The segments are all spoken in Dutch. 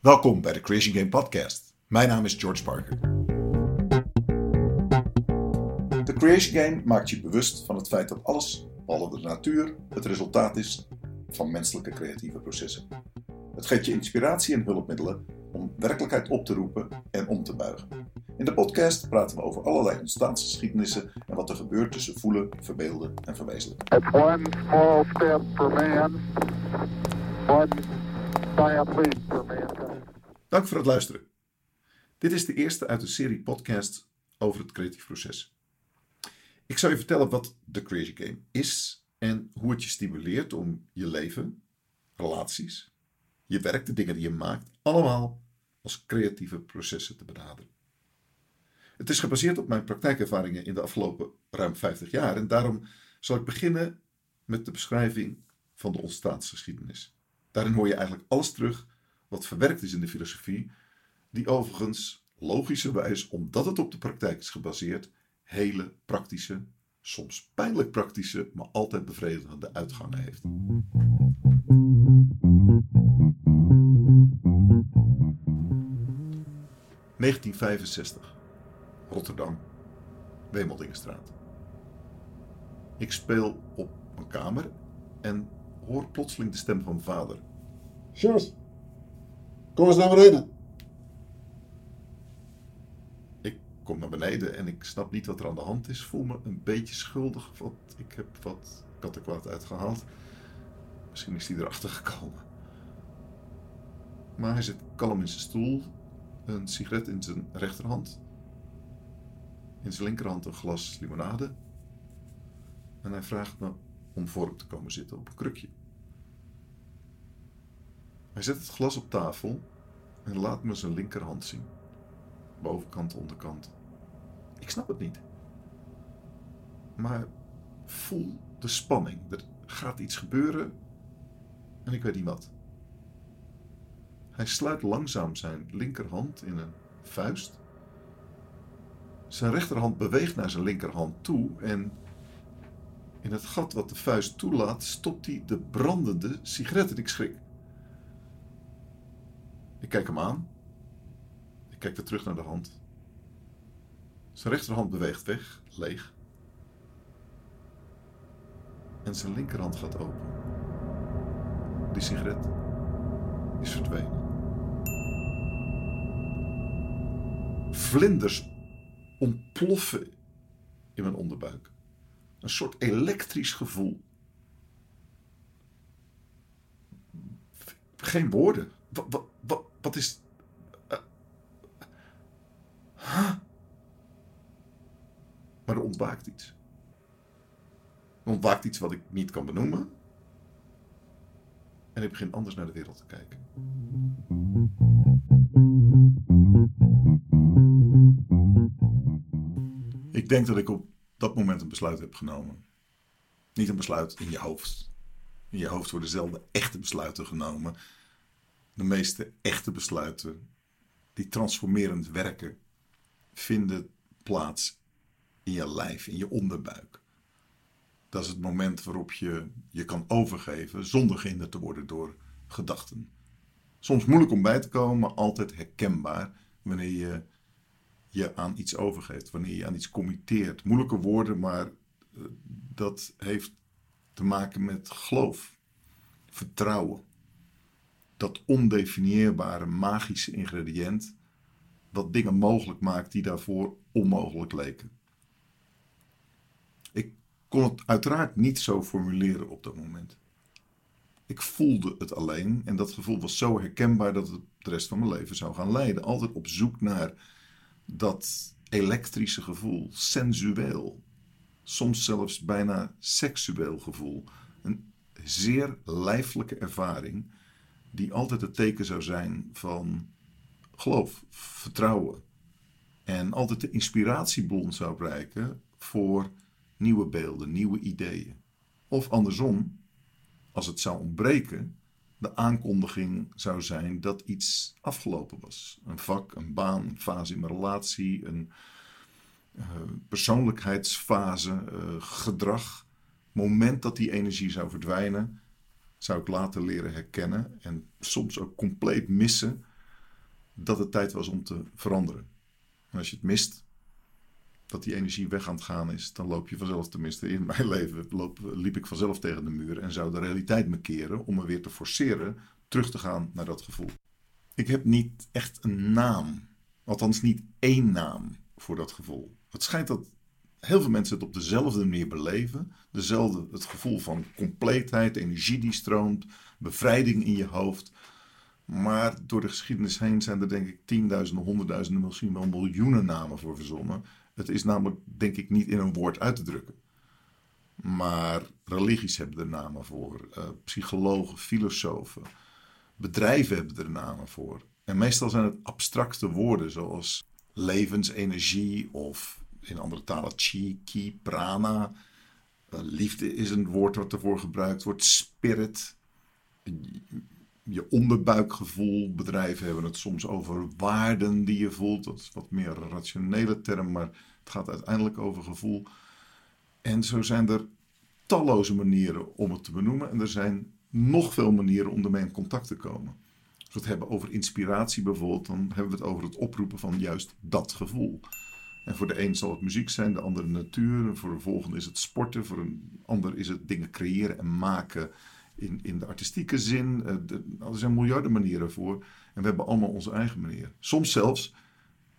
Welkom bij de Creation Game Podcast. Mijn naam is George Parker. De Creation Game maakt je bewust van het feit dat alles, behalve de natuur, het resultaat is van menselijke creatieve processen. Het geeft je inspiratie en hulpmiddelen om werkelijkheid op te roepen en om te buigen. In de podcast praten we over allerlei ontstaansgeschiedenissen en wat er gebeurt tussen voelen, verbeelden en verwezenlijken. It's one small step for man, one giant leap. Dank voor het luisteren. Dit is de eerste uit een serie podcasts over het creatief proces. Ik zal je vertellen wat de Creative Game is en hoe het je stimuleert om je leven, relaties, je werk, de dingen die je maakt, allemaal als creatieve processen te benaderen. Het is gebaseerd op mijn praktijkervaringen in de afgelopen ruim 50 jaar en daarom zal ik beginnen met de beschrijving van de ontstaansgeschiedenis. Daarin hoor je eigenlijk alles terug wat verwerkt is in de filosofie, die overigens logischerwijs, omdat het op de praktijk is gebaseerd, hele praktische, soms pijnlijk praktische, maar altijd bevredigende uitgangen heeft. ...1965, Rotterdam, Wemeldingenstraat. Ik speel op mijn kamer en hoor plotseling de stem van mijn vader. Sjors, kom eens naar beneden. Ik kom naar beneden en ik snap niet wat er aan de hand is. Voel me een beetje schuldig, want ik heb wat kattenkwaad uitgehaald. Misschien is hij erachter gekomen. Maar hij zit kalm in zijn stoel, een sigaret in zijn rechterhand. In zijn linkerhand een glas limonade. En hij vraagt me om voor hem te komen zitten op een krukje. Hij zet het glas op tafel en laat me zijn linkerhand zien. Bovenkant, onderkant. Ik snap het niet. Maar voel de spanning. Er gaat iets gebeuren en ik weet niet wat. Hij sluit langzaam zijn linkerhand in een vuist. Zijn rechterhand beweegt naar zijn linkerhand toe en in het gat wat de vuist toelaat stopt hij de brandende sigaret en ik schrik. Ik kijk hem aan. Ik kijk weer terug naar de hand. Zijn rechterhand beweegt weg, leeg. En zijn linkerhand gaat open. Die sigaret is verdwenen. Vlinders ontploffen in mijn onderbuik. Een soort elektrisch gevoel. Geen woorden. Wat, wat, is. eh, huh? Maar er ontwaakt iets. Er ontwaakt iets wat ik niet kan benoemen. En ik begin anders naar de wereld te kijken. Ik denk dat ik op dat moment een besluit heb genomen. Niet een besluit in je hoofd. In je hoofd worden zelden echte besluiten genomen. De meeste echte besluiten die transformerend werken, vinden plaats in je lijf, in je onderbuik. Dat is het moment waarop je je kan overgeven zonder gehinderd te worden door gedachten. Soms moeilijk om bij te komen, maar altijd herkenbaar wanneer je je aan iets overgeeft, wanneer je aan iets committeert. Moeilijke woorden, maar eh, dat heeft te maken met geloof, vertrouwen. Dat ondefinieerbare magische ingrediënt wat dingen mogelijk maakt die daarvoor onmogelijk leken. Ik kon het uiteraard niet zo formuleren op dat moment. Ik voelde het alleen en dat gevoel was zo herkenbaar dat het de rest van mijn leven zou gaan leiden. Altijd op zoek naar dat elektrische gevoel, sensueel, soms zelfs bijna seksueel gevoel. Een zeer lijfelijke ervaring die altijd het teken zou zijn van geloof, vertrouwen. En altijd de inspiratiebron zou bereiken voor nieuwe beelden, nieuwe ideeën. Of andersom, als het zou ontbreken, de aankondiging zou zijn dat iets afgelopen was. Een vak, een baan, een fase in mijn relatie, een uh, persoonlijkheidsfase, uh, gedrag. Moment dat die energie zou verdwijnen, zou ik later leren herkennen en soms ook compleet missen dat het tijd was om te veranderen. En als je het mist, dat die energie weg aan het gaan is, dan loop je vanzelf, tenminste in mijn leven, loop, liep ik vanzelf tegen de muur en zou de realiteit me keren om me weer te forceren terug te gaan naar dat gevoel. Ik heb niet echt een naam, althans niet één naam voor dat gevoel. Het schijnt dat heel veel mensen het op dezelfde manier beleven. Dezelfde, het gevoel van compleetheid, energie die stroomt, bevrijding in je hoofd. Maar door de geschiedenis heen zijn er denk ik tienduizenden, honderdduizenden, misschien wel miljoenen namen voor verzonnen. Het is namelijk denk ik niet in een woord uit te drukken. Maar religies hebben er namen voor, uh, psychologen, filosofen, bedrijven hebben er namen voor. En meestal zijn het abstracte woorden zoals levensenergie of in andere talen chi, ki, prana. Uh, liefde is een woord wat ervoor gebruikt wordt, spirit je onderbuikgevoel. Bedrijven hebben het soms over waarden die je voelt. Dat is wat meer een rationele term, maar het gaat uiteindelijk over gevoel. En zo zijn er talloze manieren om het te benoemen. En er zijn nog veel manieren om ermee in contact te komen. Als we het hebben over inspiratie bijvoorbeeld, dan hebben we het over het oproepen van juist dat gevoel. En voor de een zal het muziek zijn, de andere natuur. Voor de volgende is het sporten, voor een ander is het dingen creëren en maken in, in de artistieke zin. Eh, er zijn miljarden manieren voor. En we hebben allemaal onze eigen manier. Soms zelfs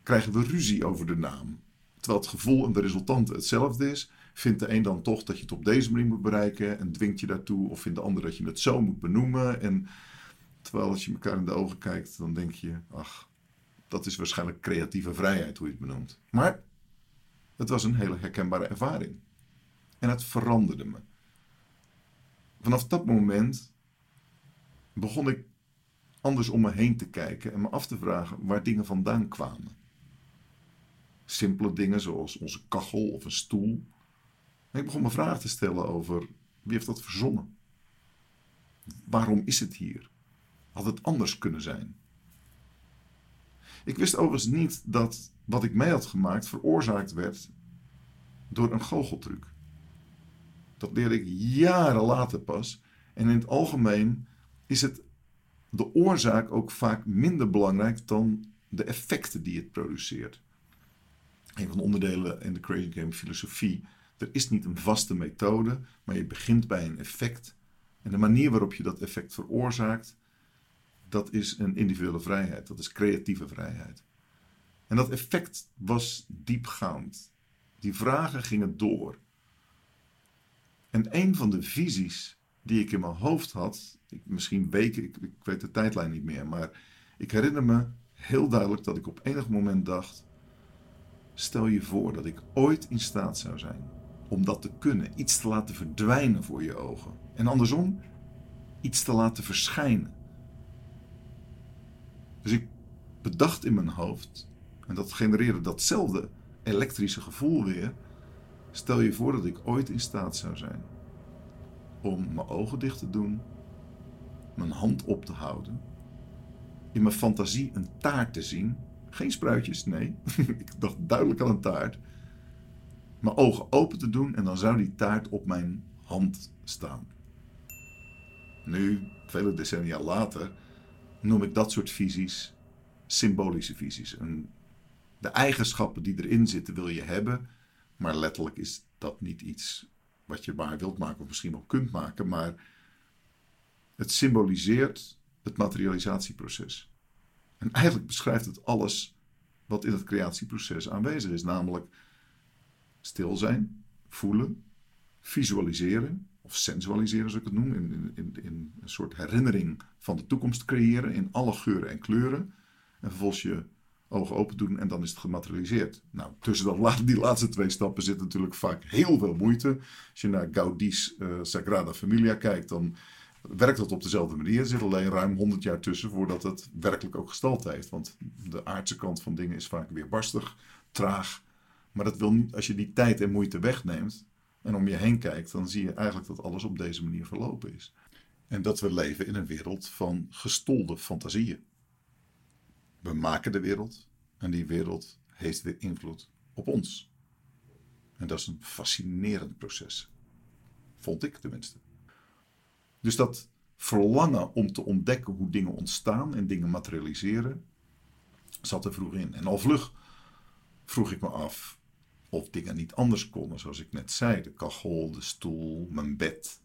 krijgen we ruzie over de naam. Terwijl het gevoel en de resultante hetzelfde is, vindt de een dan toch dat je het op deze manier moet bereiken en dwingt je daartoe. Of vindt de ander dat je het zo moet benoemen. En terwijl als je elkaar in de ogen kijkt, dan denk je, ach, dat is waarschijnlijk creatieve vrijheid hoe je het benoemt. Maar het was een hele herkenbare ervaring. En het veranderde me vanaf dat moment begon ik anders om me heen te kijken en me af te vragen waar dingen vandaan kwamen. Simpele dingen zoals onze kachel of een stoel. En ik begon me vragen te stellen over wie heeft dat verzonnen? Waarom is het hier? Had het anders kunnen zijn? Ik wist overigens niet dat wat ik mee had gemaakt veroorzaakt werd door een goocheltruc. Dat leerde ik jaren later pas. En in het algemeen is het de oorzaak ook vaak minder belangrijk dan de effecten die het produceert. Een van de onderdelen in de Crazy Game filosofie. Er is niet een vaste methode, maar je begint bij een effect. En de manier waarop je dat effect veroorzaakt, dat is een individuele vrijheid. Dat is creatieve vrijheid. En dat effect was diepgaand. Die vragen gingen door. En een van de visies die ik in mijn hoofd had, ik, misschien weken, ik, ik weet de tijdlijn niet meer, maar ik herinner me heel duidelijk dat ik op enig moment dacht: stel je voor dat ik ooit in staat zou zijn om dat te kunnen, iets te laten verdwijnen voor je ogen. En andersom, iets te laten verschijnen. Dus ik bedacht in mijn hoofd, en dat genereerde datzelfde elektrische gevoel weer Stel je voor dat ik ooit in staat zou zijn om mijn ogen dicht te doen, mijn hand op te houden, in mijn fantasie een taart te zien. Geen spruitjes, nee. ik dacht duidelijk aan een taart. Mijn ogen open te doen en dan zou die taart op mijn hand staan. Nu, vele decennia later, noem ik dat soort visies symbolische visies. De eigenschappen die erin zitten wil je hebben maar letterlijk is dat niet iets wat je waar wilt maken of misschien wel kunt maken. Maar het symboliseert het materialisatieproces. En eigenlijk beschrijft het alles wat in het creatieproces aanwezig is. Namelijk stil zijn, voelen, visualiseren of sensualiseren, zoals ik het noem. In, in, in een soort herinnering van de toekomst creëren in alle geuren en kleuren. En vervolgens je ogen open doen en dan is het gematerialiseerd. Nou, tussen dat, die laatste twee stappen zit natuurlijk vaak heel veel moeite. Als je naar Gaudi's uh, Sagrada Familia kijkt, dan werkt dat op dezelfde manier. Er zit alleen ruim 100 jaar tussen voordat het werkelijk ook gestalte heeft. Want de aardse kant van dingen is vaak weer barstig, traag. Maar dat wil niet, als je die tijd en moeite wegneemt en om je heen kijkt, dan zie je eigenlijk dat alles op deze manier verlopen is. En dat we leven in een wereld van gestolde fantasieën. We maken de wereld en die wereld heeft weer invloed op ons. En dat is een fascinerend proces. Vond ik tenminste. Dus dat verlangen om te ontdekken hoe dingen ontstaan en dingen materialiseren, zat er vroeg in. En al vlug vroeg ik me af of dingen niet anders konden, zoals ik net zei. De kachel, de stoel, mijn bed.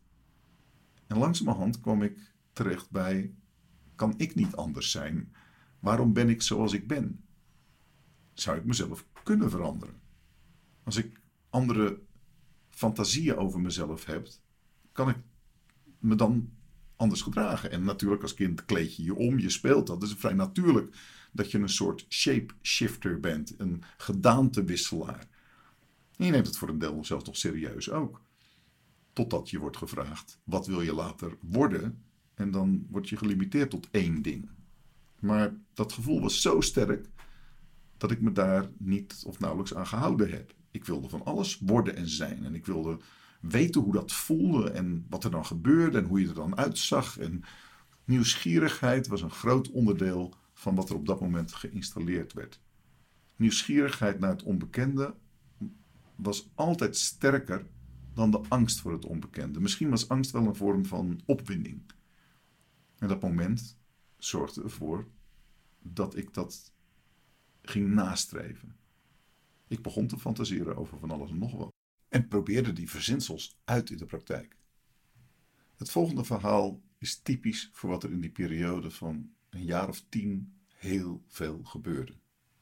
En langzamerhand kwam ik terecht bij: kan ik niet anders zijn? Waarom ben ik zoals ik ben? Zou ik mezelf kunnen veranderen? Als ik andere fantasieën over mezelf heb, kan ik me dan anders gedragen. En natuurlijk als kind kleed je je om, je speelt dat. Is vrij natuurlijk dat je een soort shapeshifter bent, een gedaantewisselaar. En je neemt het voor een deel zelfs nog serieus ook. Totdat je wordt gevraagd, wat wil je later worden? En dan word je gelimiteerd tot één ding. Maar dat gevoel was zo sterk dat ik me daar niet of nauwelijks aan gehouden heb. Ik wilde van alles worden en zijn. En ik wilde weten hoe dat voelde en wat er dan gebeurde en hoe je er dan uitzag. En nieuwsgierigheid was een groot onderdeel van wat er op dat moment geïnstalleerd werd. Nieuwsgierigheid naar het onbekende was altijd sterker dan de angst voor het onbekende. Misschien was angst wel een vorm van opwinding. En dat moment zorgde ervoor dat ik dat ging nastreven. Ik begon te fantaseren over van alles en nog wat. En probeerde die verzinsels uit in de praktijk. Het volgende verhaal is typisch voor wat er in die periode van een jaar of tien heel veel gebeurde.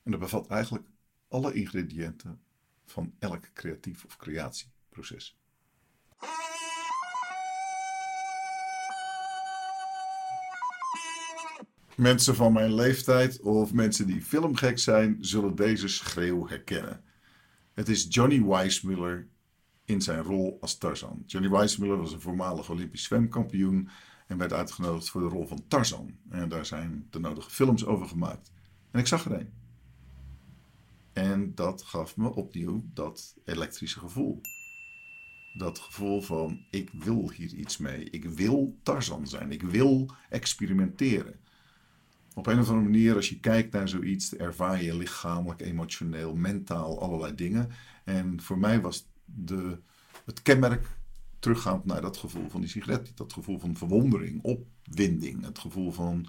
En dat bevat eigenlijk alle ingrediënten van elk creatief of creatieproces. Mensen van mijn leeftijd of mensen die filmgek zijn, zullen deze schreeuw herkennen. Het is Johnny Weissmuller in zijn rol als Tarzan. Johnny Weissmuller was een voormalig Olympisch zwemkampioen en werd uitgenodigd voor de rol van Tarzan. En daar zijn de nodige films over gemaakt. En ik zag er een. En dat gaf me opnieuw dat elektrische gevoel. Dat gevoel van ik wil hier iets mee. Ik wil Tarzan zijn. Ik wil experimenteren. Op een of andere manier, als je kijkt naar zoiets, ervaar je lichamelijk, emotioneel, mentaal allerlei dingen. En voor mij was de, het kenmerk teruggaand naar dat gevoel van die sigaret. Dat gevoel van verwondering, opwinding, het gevoel van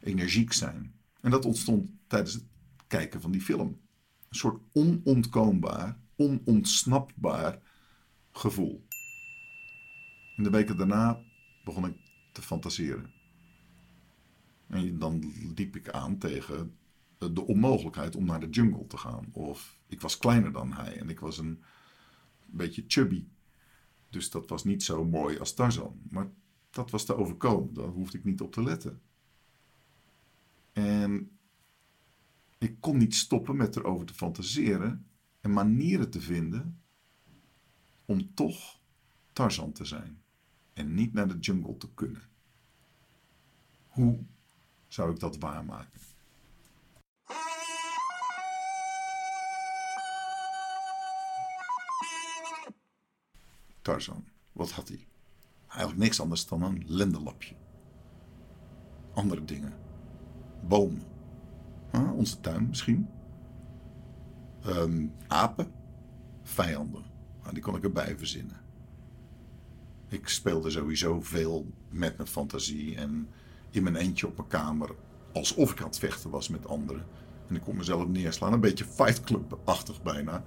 energiek zijn. En dat ontstond tijdens het kijken van die film. Een soort onontkoombaar, onontsnapbaar gevoel. In de weken daarna begon ik te fantaseren. En dan liep ik aan tegen de onmogelijkheid om naar de jungle te gaan. Of ik was kleiner dan hij en ik was een beetje chubby. Dus dat was niet zo mooi als Tarzan. Maar dat was te overkomen. Daar hoefde ik niet op te letten. En ik kon niet stoppen met erover te fantaseren en manieren te vinden om toch Tarzan te zijn en niet naar de jungle te kunnen. Hoe zou ik dat waarmaken? Tarzan, wat had hij? Eigenlijk niks anders dan een lendenlapje. Andere dingen. Bomen. Onze tuin misschien. Um, apen. Vijanden. Nou, die kon ik erbij verzinnen. Ik speelde sowieso veel met mijn fantasie en in mijn eentje op mijn kamer. Alsof ik aan het vechten was met anderen. En ik kon mezelf neerslaan. Een beetje Fight Club-achtig bijna.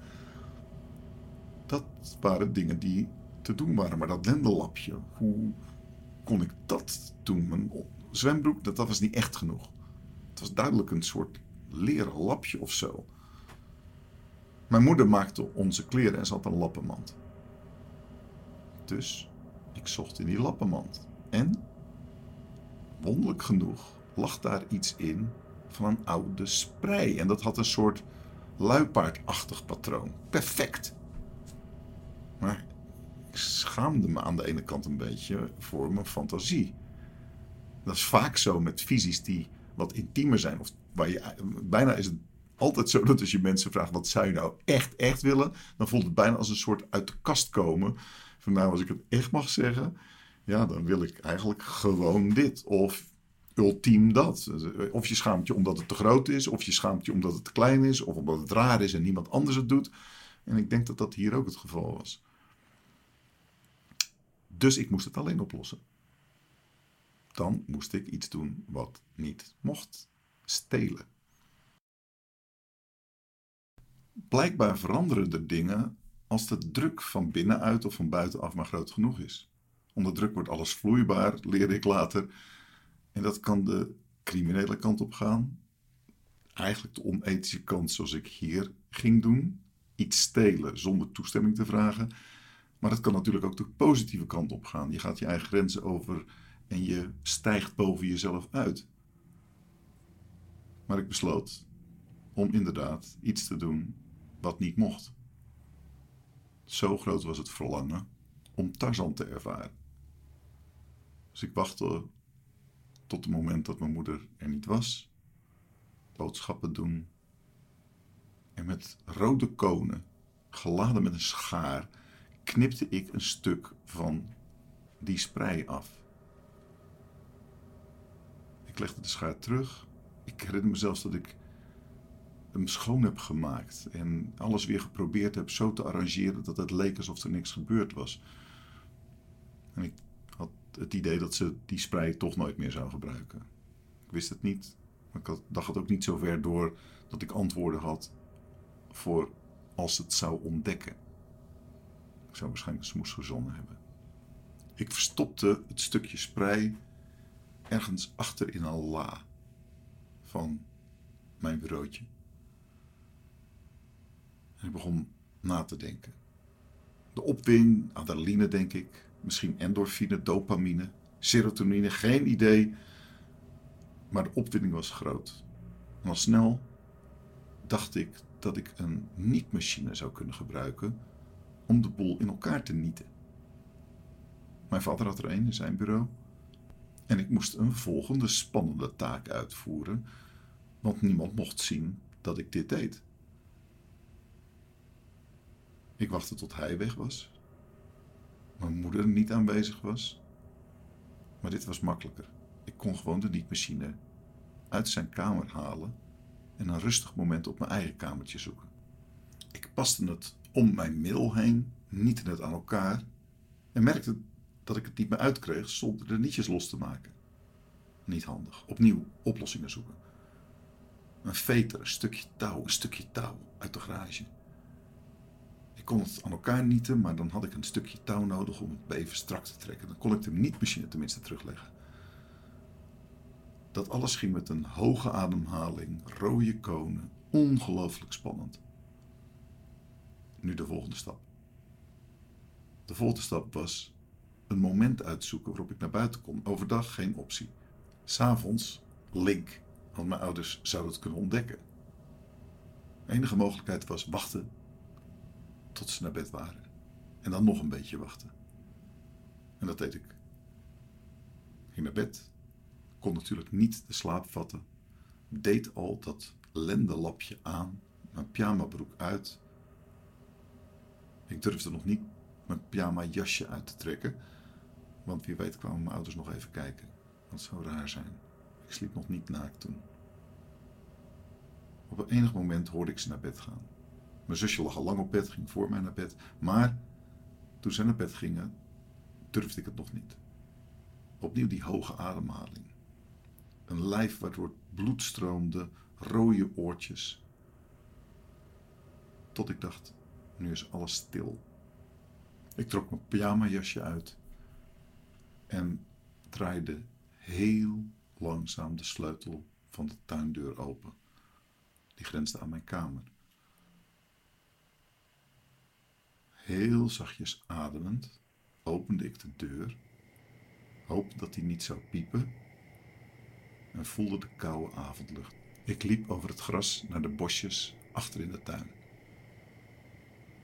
Dat waren dingen die te doen waren. Maar dat lendenlapje, hoe kon ik dat doen? Mijn zwembroek, dat, dat was niet echt genoeg. Het was duidelijk een soort leren lapje of zo. Mijn moeder maakte onze kleren en ze had een lappenmand. Dus ik zocht in die lappenmand. En, wonderlijk genoeg, lag daar iets in van een oude sprei. En dat had een soort luipaardachtig patroon. Perfect. Maar ik schaamde me aan de ene kant een beetje voor mijn fantasie. Dat is vaak zo met visies die wat intiemer zijn. Of waar je, bijna is het altijd zo dat als je mensen vraagt wat zou je nou echt, echt willen, dan voelt het bijna als een soort uit de kast komen. Van nou, als ik het echt mag zeggen, ja, dan wil ik eigenlijk gewoon dit. Of ultiem dat. Of je schaamt je omdat het te groot is, of je schaamt je omdat het te klein is, of omdat het raar is en niemand anders het doet. En ik denk dat dat hier ook het geval was. Dus ik moest het alleen oplossen. Dan moest ik iets doen wat niet mocht. Stelen. blijkbaar veranderen de dingen als de druk van binnenuit of van buitenaf maar groot genoeg is. Onder druk wordt alles vloeibaar, leerde ik later. En dat kan de criminele kant op gaan. Eigenlijk de onethische kant zoals ik hier ging doen. Iets stelen zonder toestemming te vragen. Maar dat kan natuurlijk ook de positieve kant op gaan. Je gaat je eigen grenzen over en je stijgt boven jezelf uit. Maar ik besloot om inderdaad iets te doen wat niet mocht. Zo groot was het verlangen om Tarzan te ervaren. Dus ik wachtte tot het moment dat mijn moeder er niet was, boodschappen doen en met rode konen, geladen met een schaar, knipte ik een stuk van die sprei af. Ik legde de schaar terug. Ik herinner me zelfs dat ik hem schoon heb gemaakt en alles weer geprobeerd heb zo te arrangeren dat het leek alsof er niks gebeurd was. En ik had het idee dat ze die sprei toch nooit meer zou gebruiken. Ik wist het niet, maar ik had, dacht het ook niet zo ver door dat ik antwoorden had voor als het zou ontdekken. Ik zou waarschijnlijk smoes gezonnen hebben. Ik verstopte het stukje sprei ergens achter in een la van mijn bureautje. En ik begon na te denken. De opwing, adrenaline denk ik, misschien endorfine, dopamine, serotonine, geen idee. Maar de opwinding was groot. En al snel dacht ik dat ik een niet-machine zou kunnen gebruiken om de boel in elkaar te nieten. Mijn vader had er een in zijn bureau. En ik moest een volgende spannende taak uitvoeren, want niemand mocht zien dat ik dit deed. Ik wachtte tot hij weg was. Mijn moeder niet aanwezig was. Maar dit was makkelijker. Ik kon gewoon de niet-machine uit zijn kamer halen en een rustig moment op mijn eigen kamertje zoeken. Ik paste het om mijn middel heen, niet het aan elkaar en merkte dat ik het niet meer uitkreeg zonder de nietjes los te maken. Niet handig. Opnieuw oplossingen zoeken. Een veter, een stukje touw, een stukje touw uit de garage. Ik kon het aan elkaar nieten, maar dan had ik een stukje touw nodig om het even strak te trekken. Dan kon ik de niet-machine tenminste terugleggen. Dat alles ging met een hoge ademhaling, rode konen, ongelooflijk spannend. Nu de volgende stap. De volgende stap was een moment uitzoeken waarop ik naar buiten kon. Overdag geen optie. S'avonds link, want mijn ouders zouden het kunnen ontdekken. De enige mogelijkheid was wachten tot ze naar bed waren. En dan nog een beetje wachten. En dat deed ik. Ging naar bed, kon natuurlijk niet de slaap vatten, deed al dat lendenlapje aan, mijn pyjamabroek uit. Ik durfde nog niet mijn pyjama jasje uit te trekken, want wie weet kwamen mijn ouders nog even kijken. Dat zou raar zijn. Ik sliep nog niet naakt toen. Op enig moment hoorde ik ze naar bed gaan. Mijn zusje lag al lang op bed, ging voor mij naar bed. Maar toen ze naar bed gingen, durfde ik het nog niet. Opnieuw die hoge ademhaling. Een lijf waardoor bloed stroomde, rode oortjes. Tot ik dacht, nu is alles stil. Ik trok mijn pyjamajasje uit en draaide heel langzaam de sleutel van de tuindeur open. Die grensde aan mijn kamer. Heel zachtjes ademend opende ik de deur, hoopte dat hij niet zou piepen en voelde de koude avondlucht. Ik liep over het gras naar de bosjes achter in de tuin.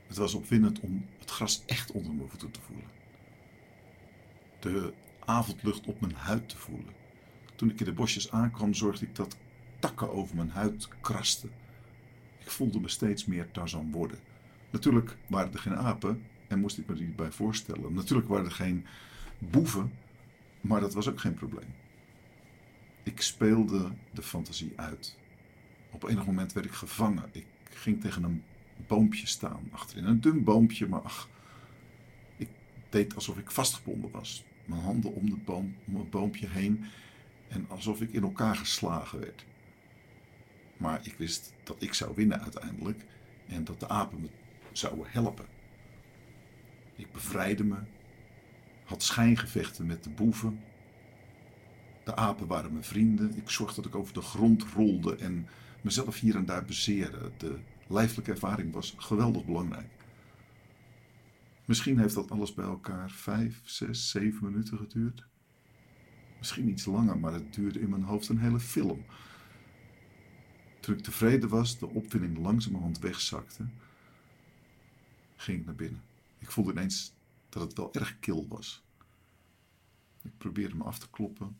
Het was opwindend om het gras echt onder mijn voeten te voelen. De avondlucht op mijn huid te voelen. Toen ik in de bosjes aankwam, zorgde ik dat takken over mijn huid krasten. Ik voelde me steeds meer Tarzan worden. Natuurlijk waren er geen apen en moest ik me die bij voorstellen. Natuurlijk waren er geen boeven, maar dat was ook geen probleem. Ik speelde de fantasie uit. Op enig moment werd ik gevangen. Ik ging tegen een boompje staan achterin. Een dun boompje, maar ach, ik deed alsof ik vastgebonden was. Mijn handen om, de om het boompje heen en alsof ik in elkaar geslagen werd. Maar ik wist dat ik zou winnen uiteindelijk En dat de apen me zouden helpen. Ik bevrijdde me, had schijngevechten met de boeven. De apen waren mijn vrienden. Ik zorgde dat ik over de grond rolde en mezelf hier en daar bezeerde. De lijfelijke ervaring was geweldig belangrijk. Misschien heeft dat alles bij elkaar vijf, zes, zeven minuten geduurd. Misschien iets langer, maar het duurde in mijn hoofd een hele film. Toen ik tevreden was, de opwinding langzamerhand wegzakte, ging ik naar binnen. Ik voelde ineens dat het wel erg kil was. Ik probeerde me af te kloppen,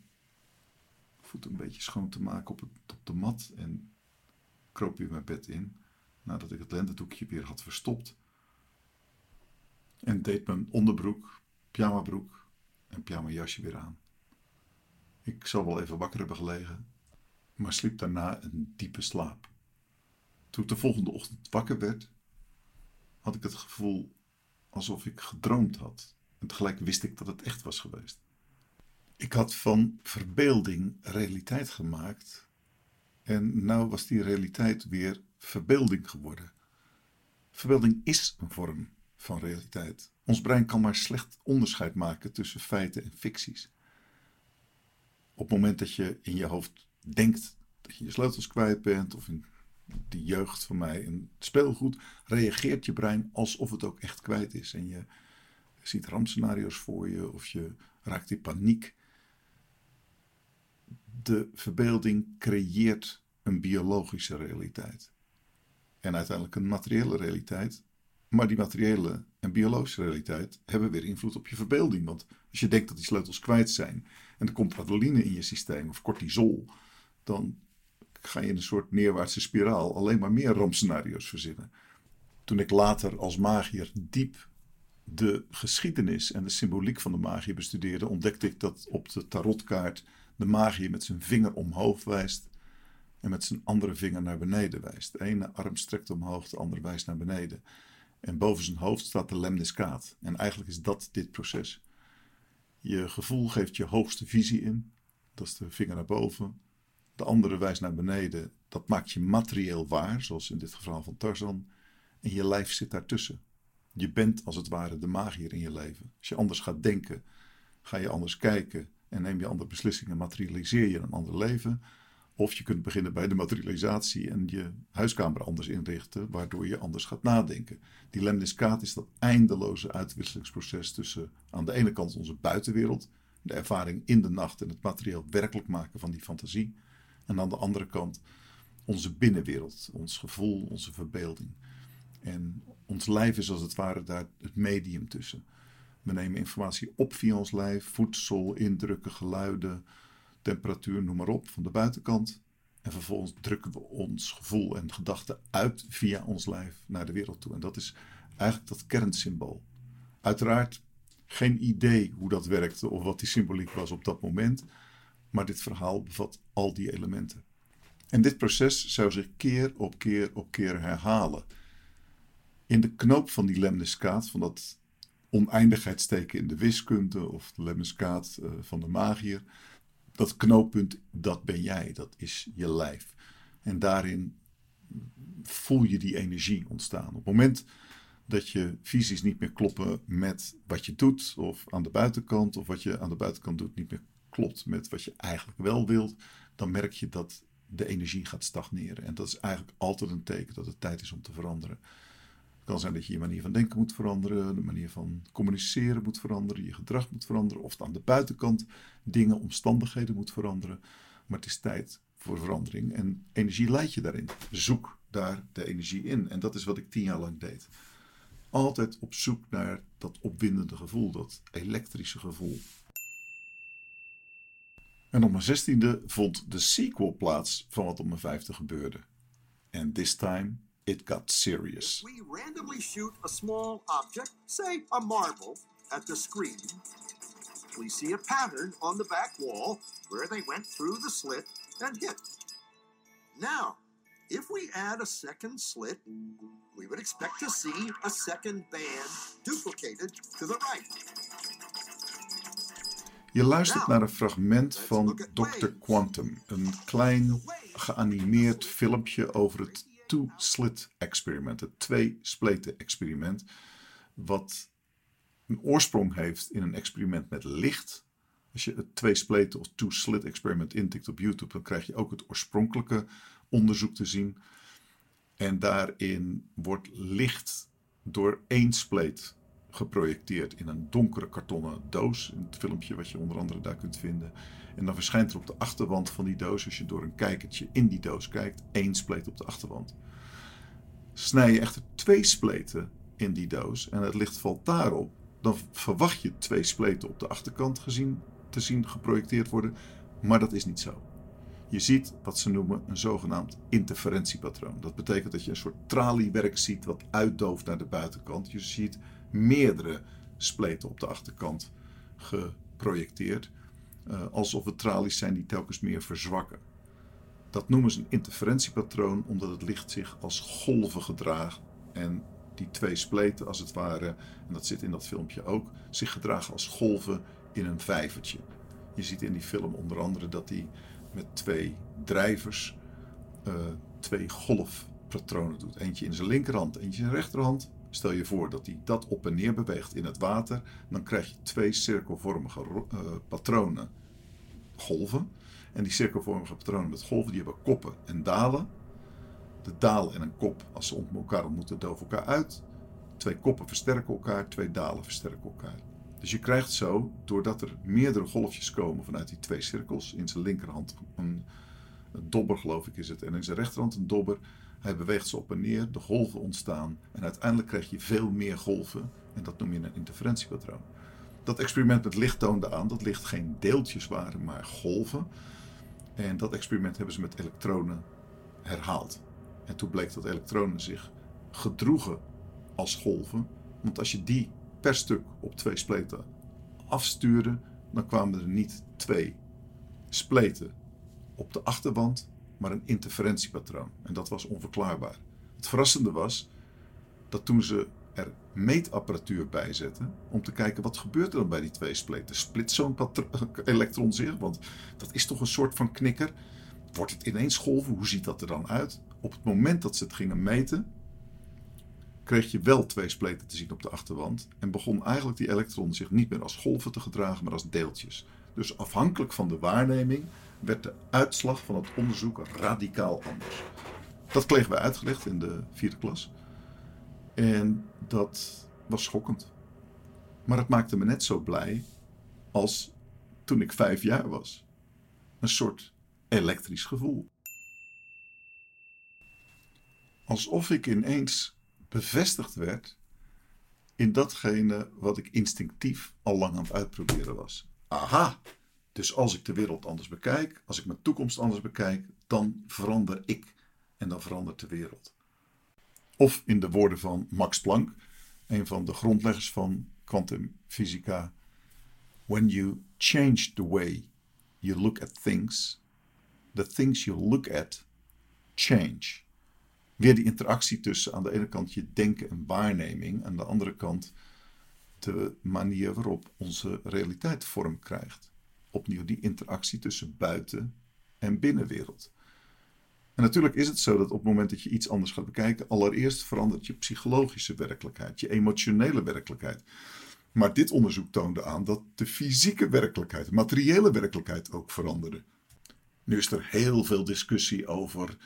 voeten een beetje schoon te maken op, het, op de mat en kroop weer mijn bed in nadat ik het lendendoekje weer had verstopt. En deed mijn onderbroek, pyjamabroek en pyjamajasje weer aan. Ik zou wel even wakker hebben gelegen, maar sliep daarna een diepe slaap. Toen ik de volgende ochtend wakker werd, had ik het gevoel alsof ik gedroomd had. En tegelijk wist ik dat het echt was geweest. Ik had van verbeelding realiteit gemaakt. En nou was die realiteit weer verbeelding geworden. Verbeelding is een vorm van realiteit. Ons brein kan maar slecht onderscheid maken tussen feiten en ficties. Op het moment dat je in je hoofd denkt dat je je sleutels kwijt bent, of in de jeugd van mij in speelgoed, reageert je brein alsof het ook echt kwijt is. En je ziet rampscenario's voor je, of je raakt in paniek. De verbeelding creëert een biologische realiteit. En uiteindelijk een materiële realiteit. Maar die materiële en biologische realiteit hebben weer invloed op je verbeelding. Want als je denkt dat die sleutels kwijt zijn en er komt adrenaline in je systeem of cortisol, dan ga je in een soort neerwaartse spiraal alleen maar meer rampscenario's verzinnen. Toen ik later als magier diep de geschiedenis en de symboliek van de magie bestudeerde, ontdekte ik dat op de tarotkaart de magier met zijn vinger omhoog wijst en met zijn andere vinger naar beneden wijst. De ene arm strekt omhoog, de andere wijst naar beneden. En boven zijn hoofd staat de lemniscaat. En eigenlijk is dat dit proces. Je gevoel geeft je hoogste visie in. Dat is de vinger naar boven. De andere wijst naar beneden. Dat maakt je materieel waar, zoals in dit geval van Tarzan. En je lijf zit daartussen. Je bent als het ware de magier in je leven. Als je anders gaat denken, ga je anders kijken en neem je andere beslissingen, materialiseer je een ander leven. Of je kunt beginnen bij de materialisatie en je huiskamer anders inrichten, waardoor je anders gaat nadenken. Die lemniscaat is dat eindeloze uitwisselingsproces tussen aan de ene kant onze buitenwereld, de ervaring in de nacht en het materieel werkelijk maken van die fantasie. En aan de andere kant onze binnenwereld, ons gevoel, onze verbeelding. En ons lijf is als het ware daar het medium tussen. We nemen informatie op via ons lijf, voedsel, indrukken, geluiden, temperatuur, noem maar op, van de buitenkant. En vervolgens drukken we ons gevoel en gedachten uit via ons lijf naar de wereld toe. En dat is eigenlijk dat kernsymbool. Uiteraard geen idee hoe dat werkte of wat die symboliek was op dat moment. Maar dit verhaal bevat al die elementen. En dit proces zou zich keer op keer op keer herhalen. In de knoop van die lemniscaat, van dat oneindigheidsteken in de wiskunde of de lemniscaat uh, van de magier, dat knooppunt, dat ben jij, dat is je lijf. En daarin voel je die energie ontstaan. Op het moment dat je visies niet meer kloppen met wat je doet, of aan de buitenkant, of wat je aan de buitenkant doet niet meer klopt met wat je eigenlijk wel wilt, dan merk je dat de energie gaat stagneren. En dat is eigenlijk altijd een teken dat het tijd is om te veranderen. Het kan zijn dat je je manier van denken moet veranderen, de manier van communiceren moet veranderen, je gedrag moet veranderen, of aan de buitenkant dingen, omstandigheden moet veranderen. Maar het is tijd voor verandering en energie leidt je daarin. Zoek daar de energie in. En dat is wat ik tien jaar lang deed. Altijd op zoek naar dat opwindende gevoel, dat elektrische gevoel. En op mijn zestiende vond de sequel plaats van wat op mijn vijfde gebeurde. And this time it got serious. We randomly shoot a small object, say a marble, at the screen. We see a pattern on the back wall where they went through the slit and hit. Now, if we add a second slit, we would expect to see a second band duplicated to the right. Je luistert naar een fragment van Dr. Quantum, een klein geanimeerd filmpje over het two-slit experiment, het twee-spleten experiment, wat een oorsprong heeft in een experiment met licht. Als je het twee-spleten of two-slit experiment intikt op YouTube, dan krijg je ook het oorspronkelijke onderzoek te zien. En daarin wordt licht door één spleet geprojecteerd in een donkere kartonnen doos. In het filmpje wat je onder andere daar kunt vinden. En dan verschijnt er op de achterwand van die doos, als je door een kijkertje in die doos kijkt, één spleet op de achterwand. Snij je echter twee spleten in die doos en het licht valt daarop, dan verwacht je twee spleten op de achterkant gezien, te zien geprojecteerd worden, maar dat is niet zo. Je ziet wat ze noemen een zogenaamd interferentiepatroon. Dat betekent dat je een soort traliewerk ziet wat uitdooft naar de buitenkant. Je ziet meerdere spleten op de achterkant geprojecteerd. Uh, alsof het tralies zijn die telkens meer verzwakken. Dat noemen ze een interferentiepatroon omdat het licht zich als golven gedraagt. En die twee spleten als het ware, en dat zit in dat filmpje ook, zich gedragen als golven in een vijvertje. Je ziet in die film onder andere dat die met twee drijvers uh, twee golfpatronen doet. Eentje in zijn linkerhand, eentje in zijn rechterhand. Stel je voor dat hij dat op en neer beweegt in het water, dan krijg je twee cirkelvormige uh, patronen, golven. En die cirkelvormige patronen met golven, die hebben koppen en dalen. De daal en een kop, als ze elkaar ontmoeten, doven elkaar uit. Twee koppen versterken elkaar, twee dalen versterken elkaar. Dus je krijgt zo, doordat er meerdere golfjes komen vanuit die twee cirkels, in zijn linkerhand een, een dobber geloof ik is het, en in zijn rechterhand een dobber, hij beweegt ze op en neer, de golven ontstaan en uiteindelijk krijg je veel meer golven en dat noem je een interferentiepatroon. Dat experiment met licht toonde aan dat licht geen deeltjes waren, maar golven. En dat experiment hebben ze met elektronen herhaald. En toen bleek dat elektronen zich gedroegen als golven. Want als je die per stuk op twee spleten afstuurde, dan kwamen er niet twee spleten op de achterwand, maar een interferentiepatroon. En dat was onverklaarbaar. Het verrassende was dat toen ze er meetapparatuur bij zetten om te kijken wat gebeurt er dan bij die twee spleten. Split zo'n elektron zich? Want dat is toch een soort van knikker. Wordt het ineens golven? Hoe ziet dat er dan uit? Op het moment dat ze het gingen meten, kreeg je wel twee spleten te zien op de achterwand en begon eigenlijk die elektron zich niet meer als golven te gedragen, maar als deeltjes. Dus afhankelijk van de waarneming werd de uitslag van het onderzoek radicaal anders. Dat kregen we uitgelegd in de vierde klas. En dat was schokkend. Maar het maakte me net zo blij als toen ik vijf jaar was. Een soort elektrisch gevoel. Alsof ik ineens bevestigd werd in datgene wat ik instinctief al lang aan het uitproberen was. Aha, dus als ik de wereld anders bekijk, als ik mijn toekomst anders bekijk, dan verander ik en dan verandert de wereld. Of in de woorden van Max Planck, een van de grondleggers van kwantumfysica: When you change the way you look at things, the things you look at change. Weer die interactie tussen aan de ene kant je denken en waarneming, aan de andere kant de manier waarop onze realiteit vorm krijgt. Opnieuw die interactie tussen buiten en binnenwereld. En natuurlijk is het zo dat op het moment dat je iets anders gaat bekijken, allereerst verandert je psychologische werkelijkheid, je emotionele werkelijkheid. Maar dit onderzoek toonde aan dat de fysieke werkelijkheid, de materiële werkelijkheid ook veranderde. Nu is er heel veel discussie over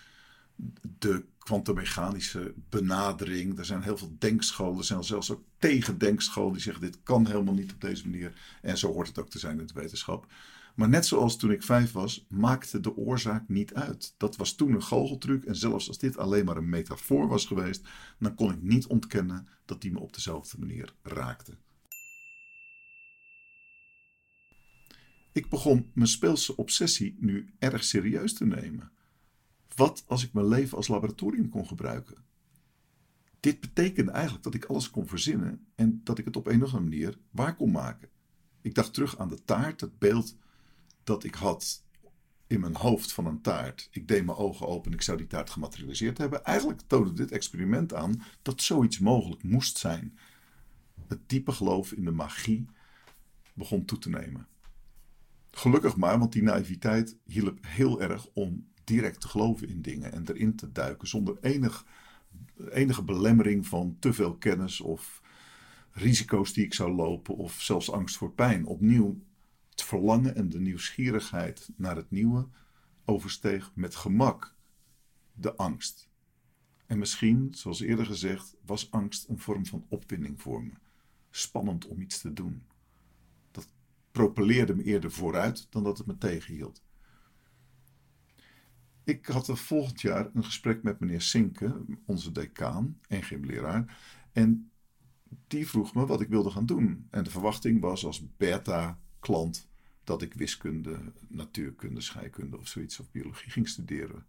de kwantummechanische benadering. Er zijn heel veel denkscholen, er zijn zelfs ook tegendenkscholen die zeggen dit kan helemaal niet op deze manier. En zo hoort het ook te zijn in de wetenschap. Maar net zoals toen ik vijf was, maakte de oorzaak niet uit. Dat was toen een goocheltruc en zelfs als dit alleen maar een metafoor was geweest, dan kon ik niet ontkennen dat die me op dezelfde manier raakte. Ik begon mijn speelse obsessie nu erg serieus te nemen. Wat als ik mijn leven als laboratorium kon gebruiken? Dit betekende eigenlijk dat ik alles kon verzinnen en dat ik het op een of andere manier waar kon maken. Ik dacht terug aan de taart, het beeld dat ik had in mijn hoofd van een taart. Ik deed mijn ogen open en ik zou die taart gematerialiseerd hebben. Eigenlijk toonde dit experiment aan dat zoiets mogelijk moest zijn. Het diepe geloof in de magie begon toe te nemen. Gelukkig maar, want die naïviteit hielp heel erg om direct te geloven in dingen en erin te duiken zonder enig, enige belemmering van te veel kennis of risico's die ik zou lopen of zelfs angst voor pijn. Opnieuw het verlangen en de nieuwsgierigheid naar het nieuwe oversteeg met gemak de angst. En misschien, zoals eerder gezegd, was angst een vorm van opwinding voor me. Spannend om iets te doen. Dat propelleerde me eerder vooruit dan dat het me tegenhield. Ik had er volgend jaar een gesprek met meneer Sinke, onze decaan en gymleraar. En die vroeg me wat ik wilde gaan doen. En de verwachting was als beta-klant dat ik wiskunde, natuurkunde, scheikunde of zoiets of biologie ging studeren.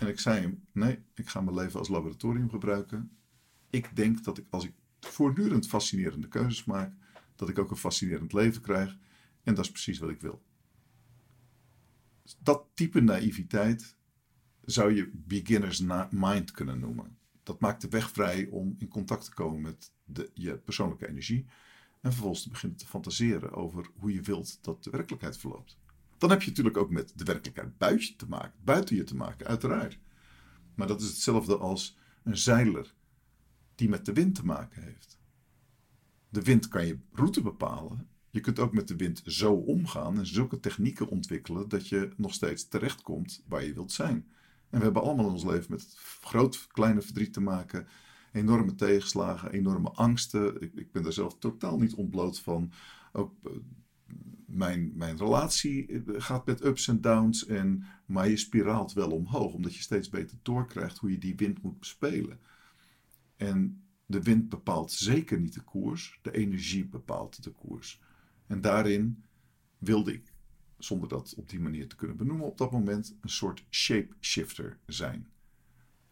En ik zei hem: nee, ik ga mijn leven als laboratorium gebruiken. Ik denk dat ik als ik voortdurend fascinerende keuzes maak, dat ik ook een fascinerend leven krijg. En dat is precies wat ik wil. Dat type naïviteit zou je beginner's mind kunnen noemen. Dat maakt de weg vrij om in contact te komen met de, je persoonlijke energie. En vervolgens te beginnen te fantaseren over hoe je wilt dat de werkelijkheid verloopt. Dan heb je natuurlijk ook met de werkelijkheid buiten te maken, buiten je te maken, uiteraard. Maar dat is hetzelfde als een zeiler die met de wind te maken heeft. De wind kan je route bepalen. Je kunt ook met de wind zo omgaan en zulke technieken ontwikkelen dat je nog steeds terechtkomt waar je wilt zijn. En we hebben allemaal in ons leven met groot, kleine verdriet te maken. Enorme tegenslagen, enorme angsten. Ik, ik ben daar zelf totaal niet ontbloot van. Ook eh, mijn, mijn relatie eh, gaat met ups en downs. En, maar je spiraalt wel omhoog, omdat je steeds beter doorkrijgt hoe je die wind moet bespelen. En de wind bepaalt zeker niet de koers, de energie bepaalt de koers. En daarin wilde ik zonder dat op die manier te kunnen benoemen, op dat moment een soort shapeshifter zijn.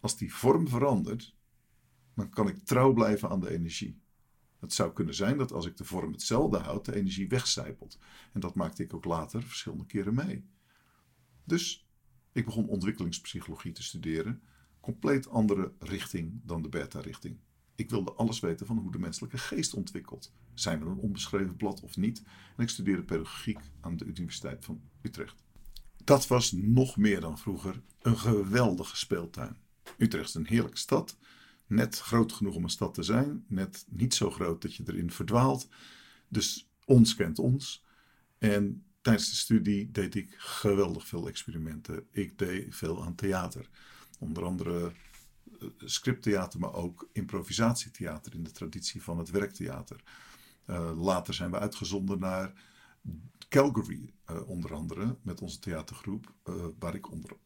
Als die vorm verandert, dan kan ik trouw blijven aan de energie. Het zou kunnen zijn dat als ik de vorm hetzelfde houd, de energie wegcijpelt. En dat maakte ik ook later verschillende keren mee. Dus ik begon ontwikkelingspsychologie te studeren, compleet andere richting dan de beta-richting. Ik wilde alles weten van hoe de menselijke geest ontwikkelt. Zijn we een onbeschreven blad of niet? En ik studeerde pedagogiek aan de Universiteit van Utrecht. Dat was nog meer dan vroeger een geweldige speeltuin. Utrecht is een heerlijke stad. Net groot genoeg om een stad te zijn. Net niet zo groot dat je erin verdwaalt. Dus ons kent ons. En tijdens de studie deed ik geweldig veel experimenten. Ik deed veel aan theater. Onder andere scripttheater, maar ook improvisatietheater in de traditie van het werktheater. Uh, later zijn we uitgezonden naar Calgary, uh, onder andere, met onze theatergroep, uh, waar ik onder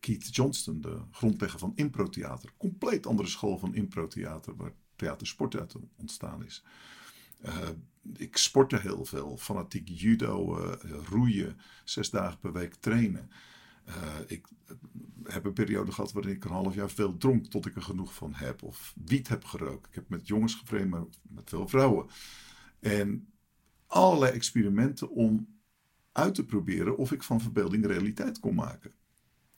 Keith Johnston, de grondlegger van improtheater, compleet andere school van improtheater, waar theatersport uit ontstaan is. ik sportte heel veel, fanatiek judo, roeien, zes dagen per week trainen. Uh, ik heb een periode gehad waarin ik een half jaar veel dronk tot ik er genoeg van heb. Of wiet heb gerookt. Ik heb met jongens gevreemd, maar met veel vrouwen. En allerlei experimenten om uit te proberen of ik van verbeelding realiteit kon maken.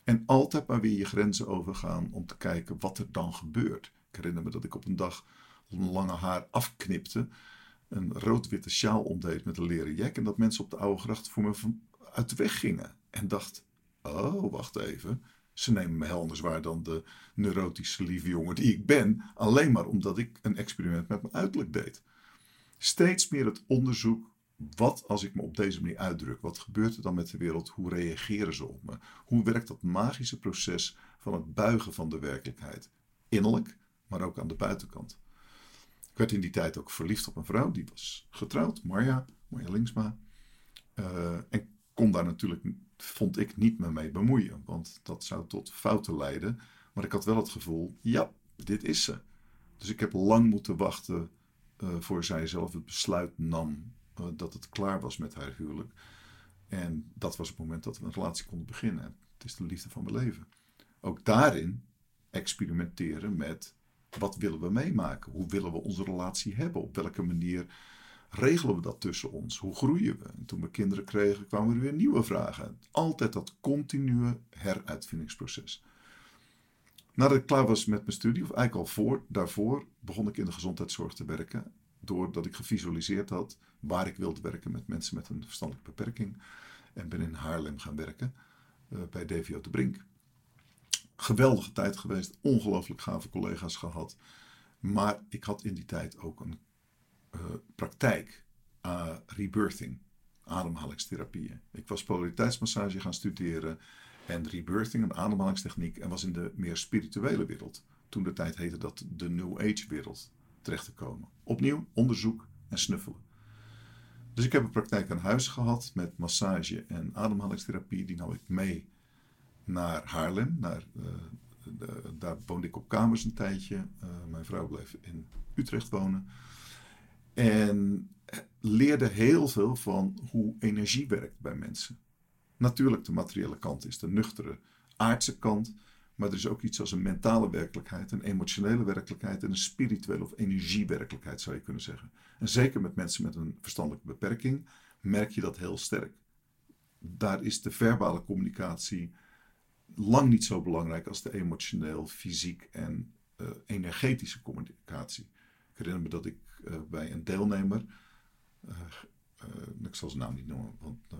En altijd maar weer je grenzen overgaan om te kijken wat er dan gebeurt. Ik herinner me dat ik op een dag een lange haar afknipte, een rood-witte sjaal omdeed met een leren jek en dat mensen op de oude gracht voor me uit de weg gingen. En dacht, Oh, wacht even. Ze nemen me anders waar dan de neurotische lieve jongen die ik ben, alleen maar omdat ik een experiment met mijn uiterlijk deed. Steeds meer het onderzoek, wat als ik me op deze manier uitdruk? Wat gebeurt er dan met de wereld? Hoe reageren ze op me? Hoe werkt dat magische proces van het buigen van de werkelijkheid? Innerlijk, maar ook aan de buitenkant. Ik werd in die tijd ook verliefd op een vrouw, die was getrouwd, Marja, Marja Linksma. Uh, en kon daar natuurlijk vond ik niet me mee bemoeien, want dat zou tot fouten leiden. Maar ik had wel het gevoel, ja, dit is ze. Dus ik heb lang moeten wachten uh, voor zij zelf het besluit nam uh, dat het klaar was met haar huwelijk. En dat was het moment dat we een relatie konden beginnen. Het is de liefde van mijn leven. Ook daarin experimenteren met wat willen we meemaken? Hoe willen we onze relatie hebben? Op welke manier regelen we dat tussen ons? Hoe groeien we? En toen we kinderen kregen, kwamen er weer nieuwe vragen. Altijd dat continue heruitvindingsproces. Nadat ik klaar was met mijn studie, of eigenlijk al voor, daarvoor, begon ik in de gezondheidszorg te werken. Doordat ik gevisualiseerd had waar ik wilde werken met mensen met een verstandelijke beperking. En ben in Haarlem gaan werken. eh, bij DVO de Brink. Geweldige tijd geweest, ongelooflijk gave collega's gehad. Maar ik had in die tijd ook een praktijk aan rebirthing, ademhalingstherapieën. Ik was polariteitsmassage gaan studeren en rebirthing, een ademhalingstechniek, en was in de meer spirituele wereld. Toen de tijd heette dat de New Age wereld terecht te komen. Opnieuw onderzoek en snuffelen. Dus ik heb een praktijk aan huis gehad met massage en ademhalingstherapie. Die nam ik mee naar Haarlem. Naar, eh, de- daar woonde ik op kamers een tijdje. Eh, mijn vrouw bleef in Utrecht wonen. En leerde heel veel van hoe energie werkt bij mensen. Natuurlijk, de materiële kant is de nuchtere, aardse kant. Maar er is ook iets als een mentale werkelijkheid, een emotionele werkelijkheid en een spirituele of energiewerkelijkheid, zou je kunnen zeggen. En zeker met mensen met een verstandelijke beperking merk je dat heel sterk. Daar is de verbale communicatie lang niet zo belangrijk als de emotioneel, fysiek en eh, energetische communicatie. Ik herinner me dat ik eh, bij een deelnemer, eh, eh, ik zal zijn naam niet noemen, want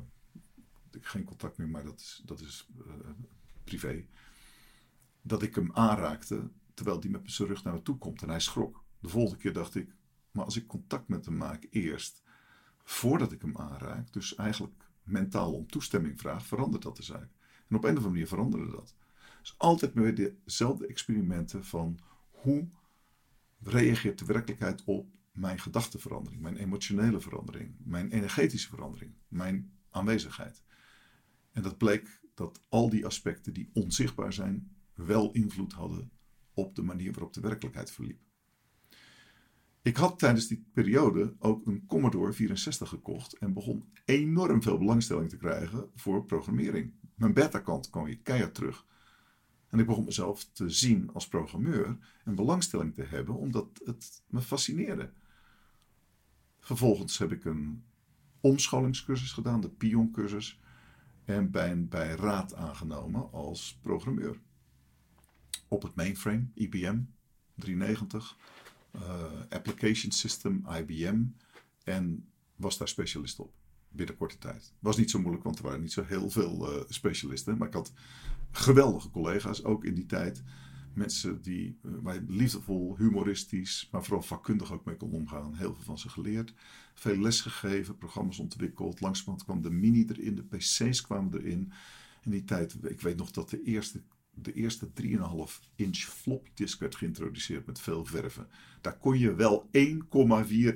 ik heb geen contact meer, maar dat is, dat is privé dat ik hem aanraakte terwijl die met zijn rug naar me toe komt en hij schrok. De volgende keer dacht ik, maar als ik contact met hem maak eerst, voordat ik hem aanraak, dus eigenlijk mentaal om toestemming vraag, verandert dat de zaak. En op een of andere manier veranderde dat. Dus altijd weer dezelfde experimenten van hoe reageert de werkelijkheid op mijn gedachtenverandering, mijn emotionele verandering, mijn energetische verandering, mijn aanwezigheid. En dat bleek dat al die aspecten die onzichtbaar zijn, wel invloed hadden op de manier waarop de werkelijkheid verliep. Ik had tijdens die periode ook een Commodore 64 gekocht en begon enorm veel belangstelling te krijgen voor programmering. Mijn beta-kant kwam weer keihard terug. En ik begon mezelf te zien als programmeur en belangstelling te hebben omdat het me fascineerde. Vervolgens heb ik een omscholingscursus gedaan, de Pion-cursus, en ben bij Raad aangenomen als programmeur op het mainframe, IBM 390, eh, Application System, IBM, en was daar specialist op binnen korte tijd. Was niet zo moeilijk, want er waren niet zo heel veel eh, specialisten, maar ik had geweldige collega's, ook in die tijd. Mensen die uh, waar liefdevol, humoristisch, maar vooral vakkundig ook mee kon omgaan. Heel veel van ze geleerd. Veel les gegeven, programma's ontwikkeld. Langzamerhand kwam de mini erin, de PC's kwamen erin. In die tijd, ik weet nog dat de eerste de eerste 3,5 inch floppy disk werd geïntroduceerd met veel verven. Daar kon je wel 1,4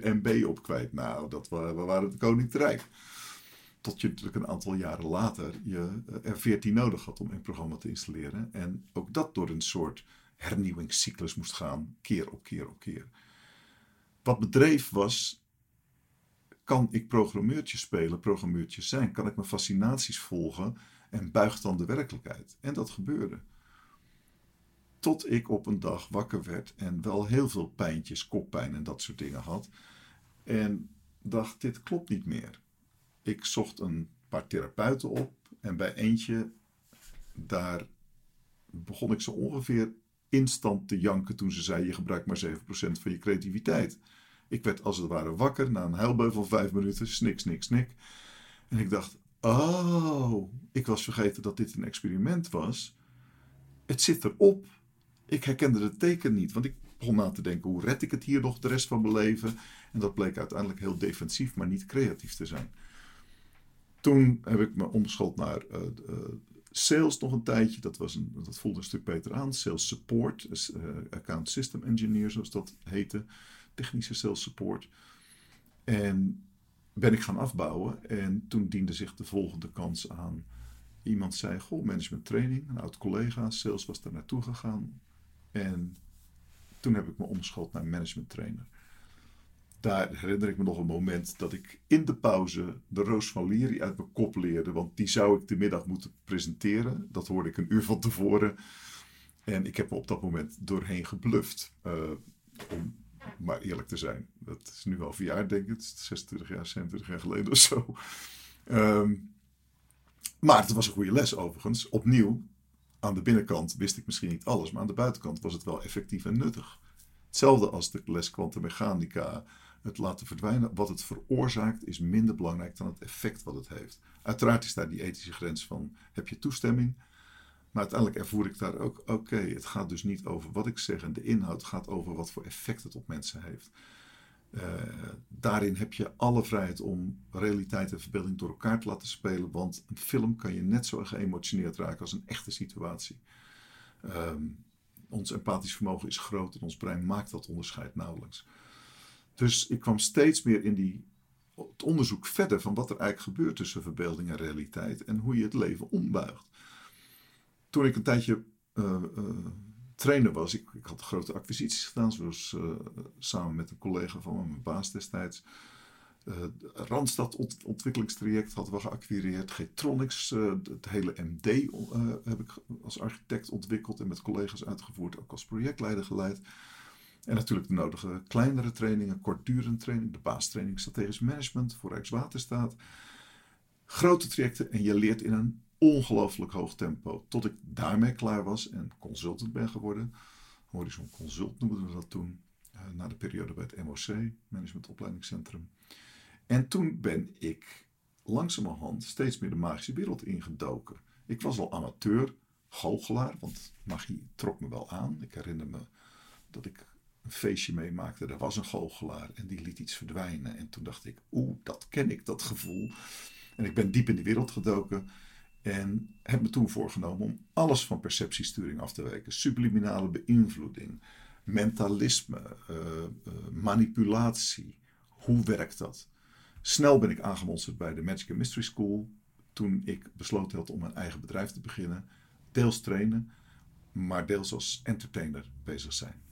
MB op kwijt. Nou, dat we waren het koninkrijk. Tot je natuurlijk een aantal jaren later je er 14 nodig had om een programma te installeren. En ook dat door een soort hernieuwingscyclus moest gaan, keer op keer op keer. Wat bedreef was, kan ik programmeurtje spelen, programmeurtje zijn? Kan ik mijn fascinaties volgen en buigt dan de werkelijkheid? En dat gebeurde. Tot ik op een dag wakker werd en wel heel veel pijntjes, koppijn en dat soort dingen had. En dacht, dit klopt niet meer. Ik zocht een paar therapeuten op en bij eentje, daar begon ik zo ongeveer instant te janken toen ze zei, je gebruikt maar 7% van je creativiteit. Ik werd als het ware wakker na een huilbeul van vijf minuten, snik, snik, snik. En ik dacht, oh, ik was vergeten dat dit een experiment was. Het zit erop. Ik herkende het teken niet, want ik begon na te denken, hoe red ik het hier nog de rest van mijn leven? En dat bleek uiteindelijk heel defensief, maar niet creatief te zijn. Toen heb ik me omgeschoold naar uh, uh, sales nog een tijdje. Dat, was een, dat voelde een stuk beter aan. Sales support, uh, account system engineer zoals dat heette. Technische sales support. En ben ik gaan afbouwen. En toen diende zich de volgende kans aan. Iemand zei, goh, management training. Een oud collega, sales was daar naartoe gegaan. En toen heb ik me omgeschoold naar management trainer. Daar herinner ik me nog een moment dat ik in de pauze de Roos van Lieri uit mijn kop leerde. Want die zou ik de middag moeten presenteren. Dat hoorde ik een uur van tevoren. En ik heb me op dat moment doorheen gebluft. Uh, om maar eerlijk te zijn. Dat is nu al vier jaar, denk ik. 26 jaar, 27 jaar geleden of zo. Um, maar het was een goede les overigens. Opnieuw, aan de binnenkant wist ik misschien niet alles. Maar aan de buitenkant was het wel effectief en nuttig. Hetzelfde als de les kwantummechanica het laten verdwijnen. Wat het veroorzaakt is minder belangrijk dan het effect wat het heeft. Uiteraard is daar die ethische grens van: heb je toestemming? Maar uiteindelijk ervoer ik daar ook: oké, het gaat dus niet over wat ik zeg en de inhoud, gaat over wat voor effect het op mensen heeft. Uh, daarin heb je alle vrijheid om realiteit en verbeelding door elkaar te laten spelen, want een film kan je net zo geëmotioneerd raken als een echte situatie. Um, ons empathisch vermogen is groot en ons brein maakt dat onderscheid nauwelijks. Dus ik kwam steeds meer in die, het onderzoek verder van wat er eigenlijk gebeurt tussen verbeelding en realiteit en hoe je het leven ombuigt. Toen ik een tijdje uh, uh, trainer was, ik, ik, had grote acquisities gedaan, zoals uh, samen met een collega van mijn baas destijds. Randstad ontwikkelingstraject hadden we geacquireerd. Getronics, het hele MD heb ik als architect ontwikkeld en met collega's uitgevoerd, ook als projectleider geleid. En natuurlijk de nodige kleinere trainingen, kortdurende training, de baastraining strategisch management voor Rijkswaterstaat. Grote trajecten en je leert in een ongelooflijk hoog tempo. Tot ik daarmee klaar was en consultant ben geworden. Horizon Consult noemden we dat toen. Uh, na de periode bij het MOC, Management Opleidingscentrum. En toen ben ik langzamerhand steeds meer de magische wereld ingedoken. Ik was al amateur, goochelaar, want magie trok me wel aan. Ik herinner me dat ik een feestje meemaakte. Er was een goochelaar en die liet iets verdwijnen. En toen dacht ik, oeh, dat ken ik, dat gevoel. En ik ben diep in die wereld gedoken. En heb me toen voorgenomen om alles van perceptiesturing af te wijken. Subliminale beïnvloeding, mentalisme, uh, uh, manipulatie. Hoe werkt dat? Snel ben ik aangemonsterd bij de Magic and Mystery School. Toen ik besloten had om mijn eigen bedrijf te beginnen. Deels trainen, maar deels als entertainer bezig zijn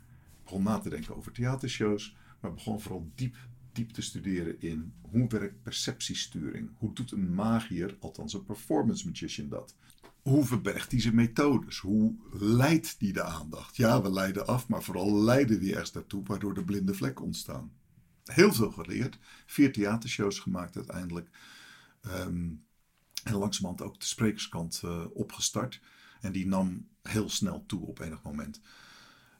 begon na te denken over theatershows, maar begon vooral diep, diep te studeren in hoe werkt perceptiesturing? Hoe doet een magier, althans een performance magician dat? Hoe verbergt hij zijn methodes? Hoe leidt die de aandacht? Ja, we leiden af, maar vooral leiden we ergens naartoe, waardoor de blinde vlekken ontstaan. Heel veel geleerd, vier theatershows gemaakt uiteindelijk. Um, en langzamerhand ook de sprekerskant uh, opgestart. En die nam heel snel toe op enig moment.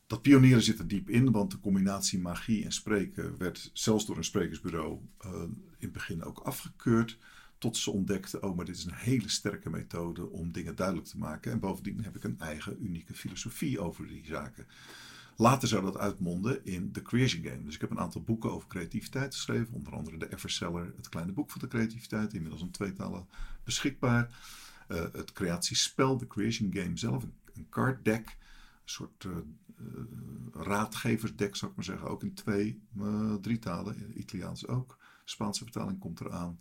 Dat pionieren zit er diep in, want de combinatie magie en spreken werd zelfs door een sprekersbureau uh, in het begin ook afgekeurd. Tot ze ontdekten, oh, maar dit is een hele sterke methode om dingen duidelijk te maken. En bovendien heb ik een eigen unieke filosofie over die zaken. Later zou dat uitmonden in The Creation Game. Dus ik heb een aantal boeken over creativiteit geschreven. Onder andere de Everseller, het kleine boek van de creativiteit. Inmiddels een tweetalen beschikbaar. Uh, het creatiespel, The Creation Game zelf. Een card deck. Een soort uh, raadgeversdek, zou ik maar zeggen. Ook in twee, uh, drie talen. Italiaans ook. Spaanse vertaling komt eraan.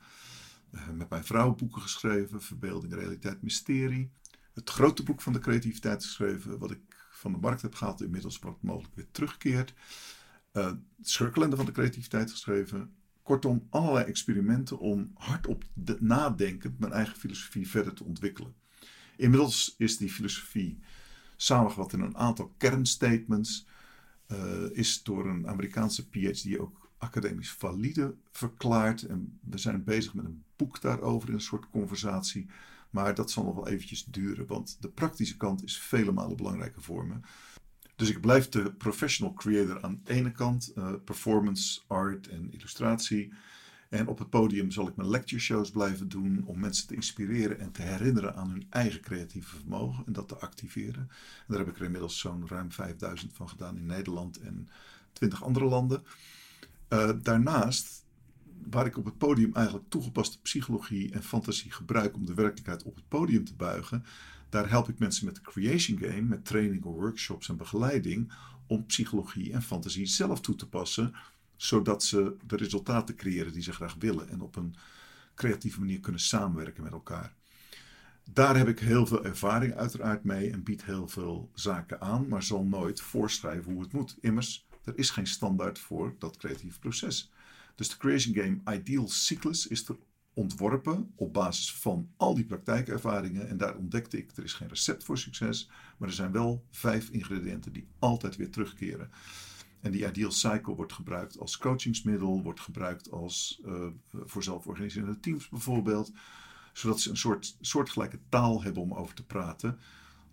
Uh, met mijn vrouw boeken geschreven. Verbeelding, realiteit, mysterie. Het grote boek van de creativiteit geschreven. Wat ik van de markt heb gehaald. Inmiddels mogelijk weer terugkeert. Uh, Schurkelende van de creativiteit geschreven. Kortom, allerlei experimenten om hardop nadenkend mijn eigen filosofie verder te ontwikkelen. Inmiddels is die filosofie samengevat in een aantal kernstatements, uh, is door een Amerikaanse PhD ook academisch valide verklaard. En we zijn bezig met een boek daarover in een soort conversatie. Maar dat zal nog wel eventjes duren, want de praktische kant is vele malen belangrijker voor me. Dus ik blijf de professional creator aan de ene kant, uh, performance, art en illustratie. En op het podium zal ik mijn lecture shows blijven doen om mensen te inspireren en te herinneren aan hun eigen creatieve vermogen en dat te activeren. En daar heb ik er inmiddels zo'n ruim 5000 van gedaan in Nederland en 20 andere landen. Uh, daarnaast, waar ik op het podium eigenlijk toegepaste psychologie en fantasie gebruik om de werkelijkheid op het podium te buigen, daar help ik mensen met de Creation Game, met trainingen, workshops en begeleiding, om psychologie en fantasie zelf toe te passen zodat ze de resultaten creëren die ze graag willen en op een creatieve manier kunnen samenwerken met elkaar. Daar heb ik heel veel ervaring uiteraard mee en bied heel veel zaken aan, maar zal nooit voorschrijven hoe het moet. Immers, er is geen standaard voor dat creatieve proces. Dus de Creation Game Ideal Cyclus is er ontworpen op basis van al die praktijkervaringen. En daar ontdekte ik, er is geen recept voor succes, maar er zijn wel vijf ingrediënten die altijd weer terugkeren. En die Ideal Cycle wordt gebruikt als coachingsmiddel, wordt gebruikt als, uh, voor zelforganiserende teams bijvoorbeeld. Zodat ze een soort soortgelijke taal hebben om over te praten.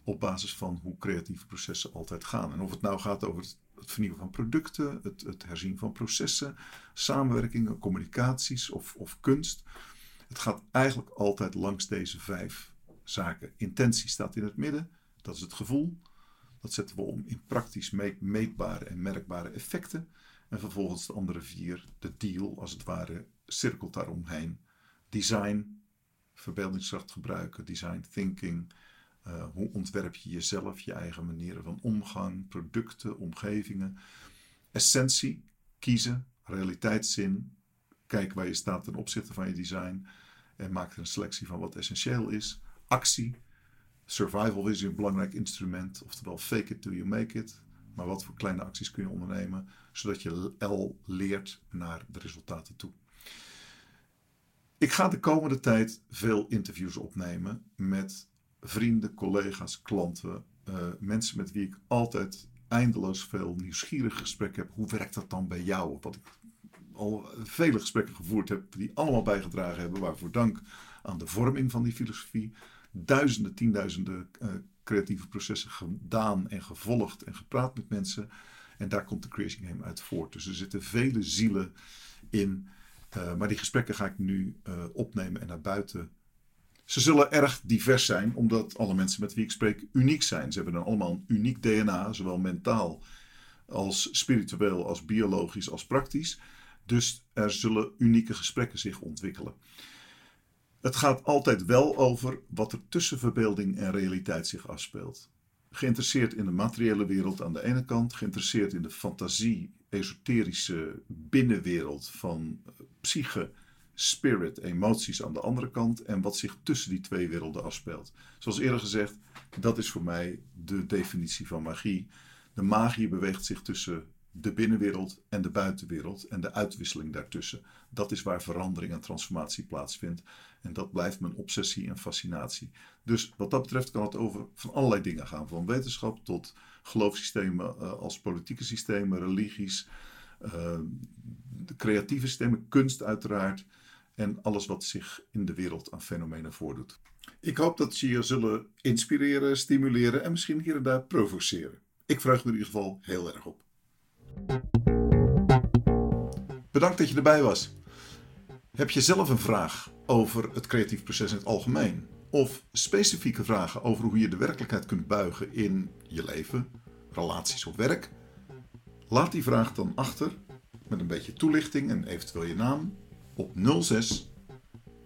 Op basis van hoe creatieve processen altijd gaan. En of het nou gaat over het het vernieuwen van producten, het, het herzien van processen, samenwerkingen, communicaties of, of kunst. Het gaat eigenlijk altijd langs deze vijf zaken. Intentie staat in het midden, dat is het gevoel. Dat zetten we om in praktisch meetbare en merkbare effecten. En vervolgens de andere vier, de deal als het ware, cirkelt daaromheen. Design, verbeeldingskracht gebruiken, design thinking. Uh, hoe ontwerp je jezelf, je eigen manieren van omgang, producten, omgevingen. Essentie, kiezen, realiteitszin. Kijk waar je staat ten opzichte van je design. En maak er een selectie van wat essentieel is. Actie, survival is een belangrijk instrument. Oftewel fake it till you make it. Maar wat voor kleine acties kun je ondernemen, zodat je L leert naar de resultaten toe. Ik ga de komende tijd veel interviews opnemen met vrienden, collega's, klanten, uh, mensen met wie ik altijd eindeloos veel nieuwsgierig gesprek heb. Hoe werkt dat dan bij jou? Wat ik al vele gesprekken gevoerd heb, die allemaal bijgedragen hebben. Waarvoor dank aan de vorming van die filosofie. Duizenden, tienduizenden uh, creatieve processen gedaan en gevolgd en gepraat met mensen. En daar komt de Creating Game uit voort. Dus er zitten vele zielen in. Uh, maar die gesprekken ga ik nu uh, opnemen en naar buiten. Ze zullen erg divers zijn, omdat alle mensen met wie ik spreek uniek zijn. Ze hebben dan allemaal een uniek DNA, zowel mentaal als spiritueel, als biologisch, als praktisch. Dus er zullen unieke gesprekken zich ontwikkelen. Het gaat altijd wel over wat er tussen verbeelding en realiteit zich afspeelt. Geïnteresseerd in de materiële wereld aan de ene kant, geïnteresseerd in de fantasie, esoterische binnenwereld van eh, psyche, spirit, emoties aan de andere kant en wat zich tussen die twee werelden afspeelt. Zoals eerder gezegd, dat is voor mij de definitie van magie. De magie beweegt zich tussen de binnenwereld en de buitenwereld en de uitwisseling daartussen. Dat is waar verandering en transformatie plaatsvindt. En dat blijft mijn obsessie en fascinatie. Dus wat dat betreft kan het over van allerlei dingen gaan. Van wetenschap tot geloofssystemen uh, als politieke systemen, religies, uh, de creatieve systemen, kunst uiteraard. En alles wat zich in de wereld aan fenomenen voordoet. Ik hoop dat ze je zullen inspireren, stimuleren en misschien hier en daar provoceren. Ik vraag me in ieder geval heel erg op. Bedankt dat je erbij was. Heb je zelf een vraag over het creatief proces in het algemeen? Of specifieke vragen over hoe je de werkelijkheid kunt buigen in je leven, relaties of werk? Laat die vraag dan achter met een beetje toelichting en eventueel je naam op 06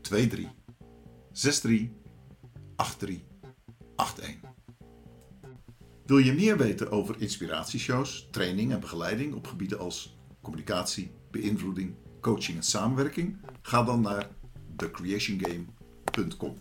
23 63 83 81. Wil je meer weten over inspiratieshows, training en begeleiding op gebieden als communicatie, beïnvloeding, coaching en samenwerking? Ga dan naar thecreationgame.com.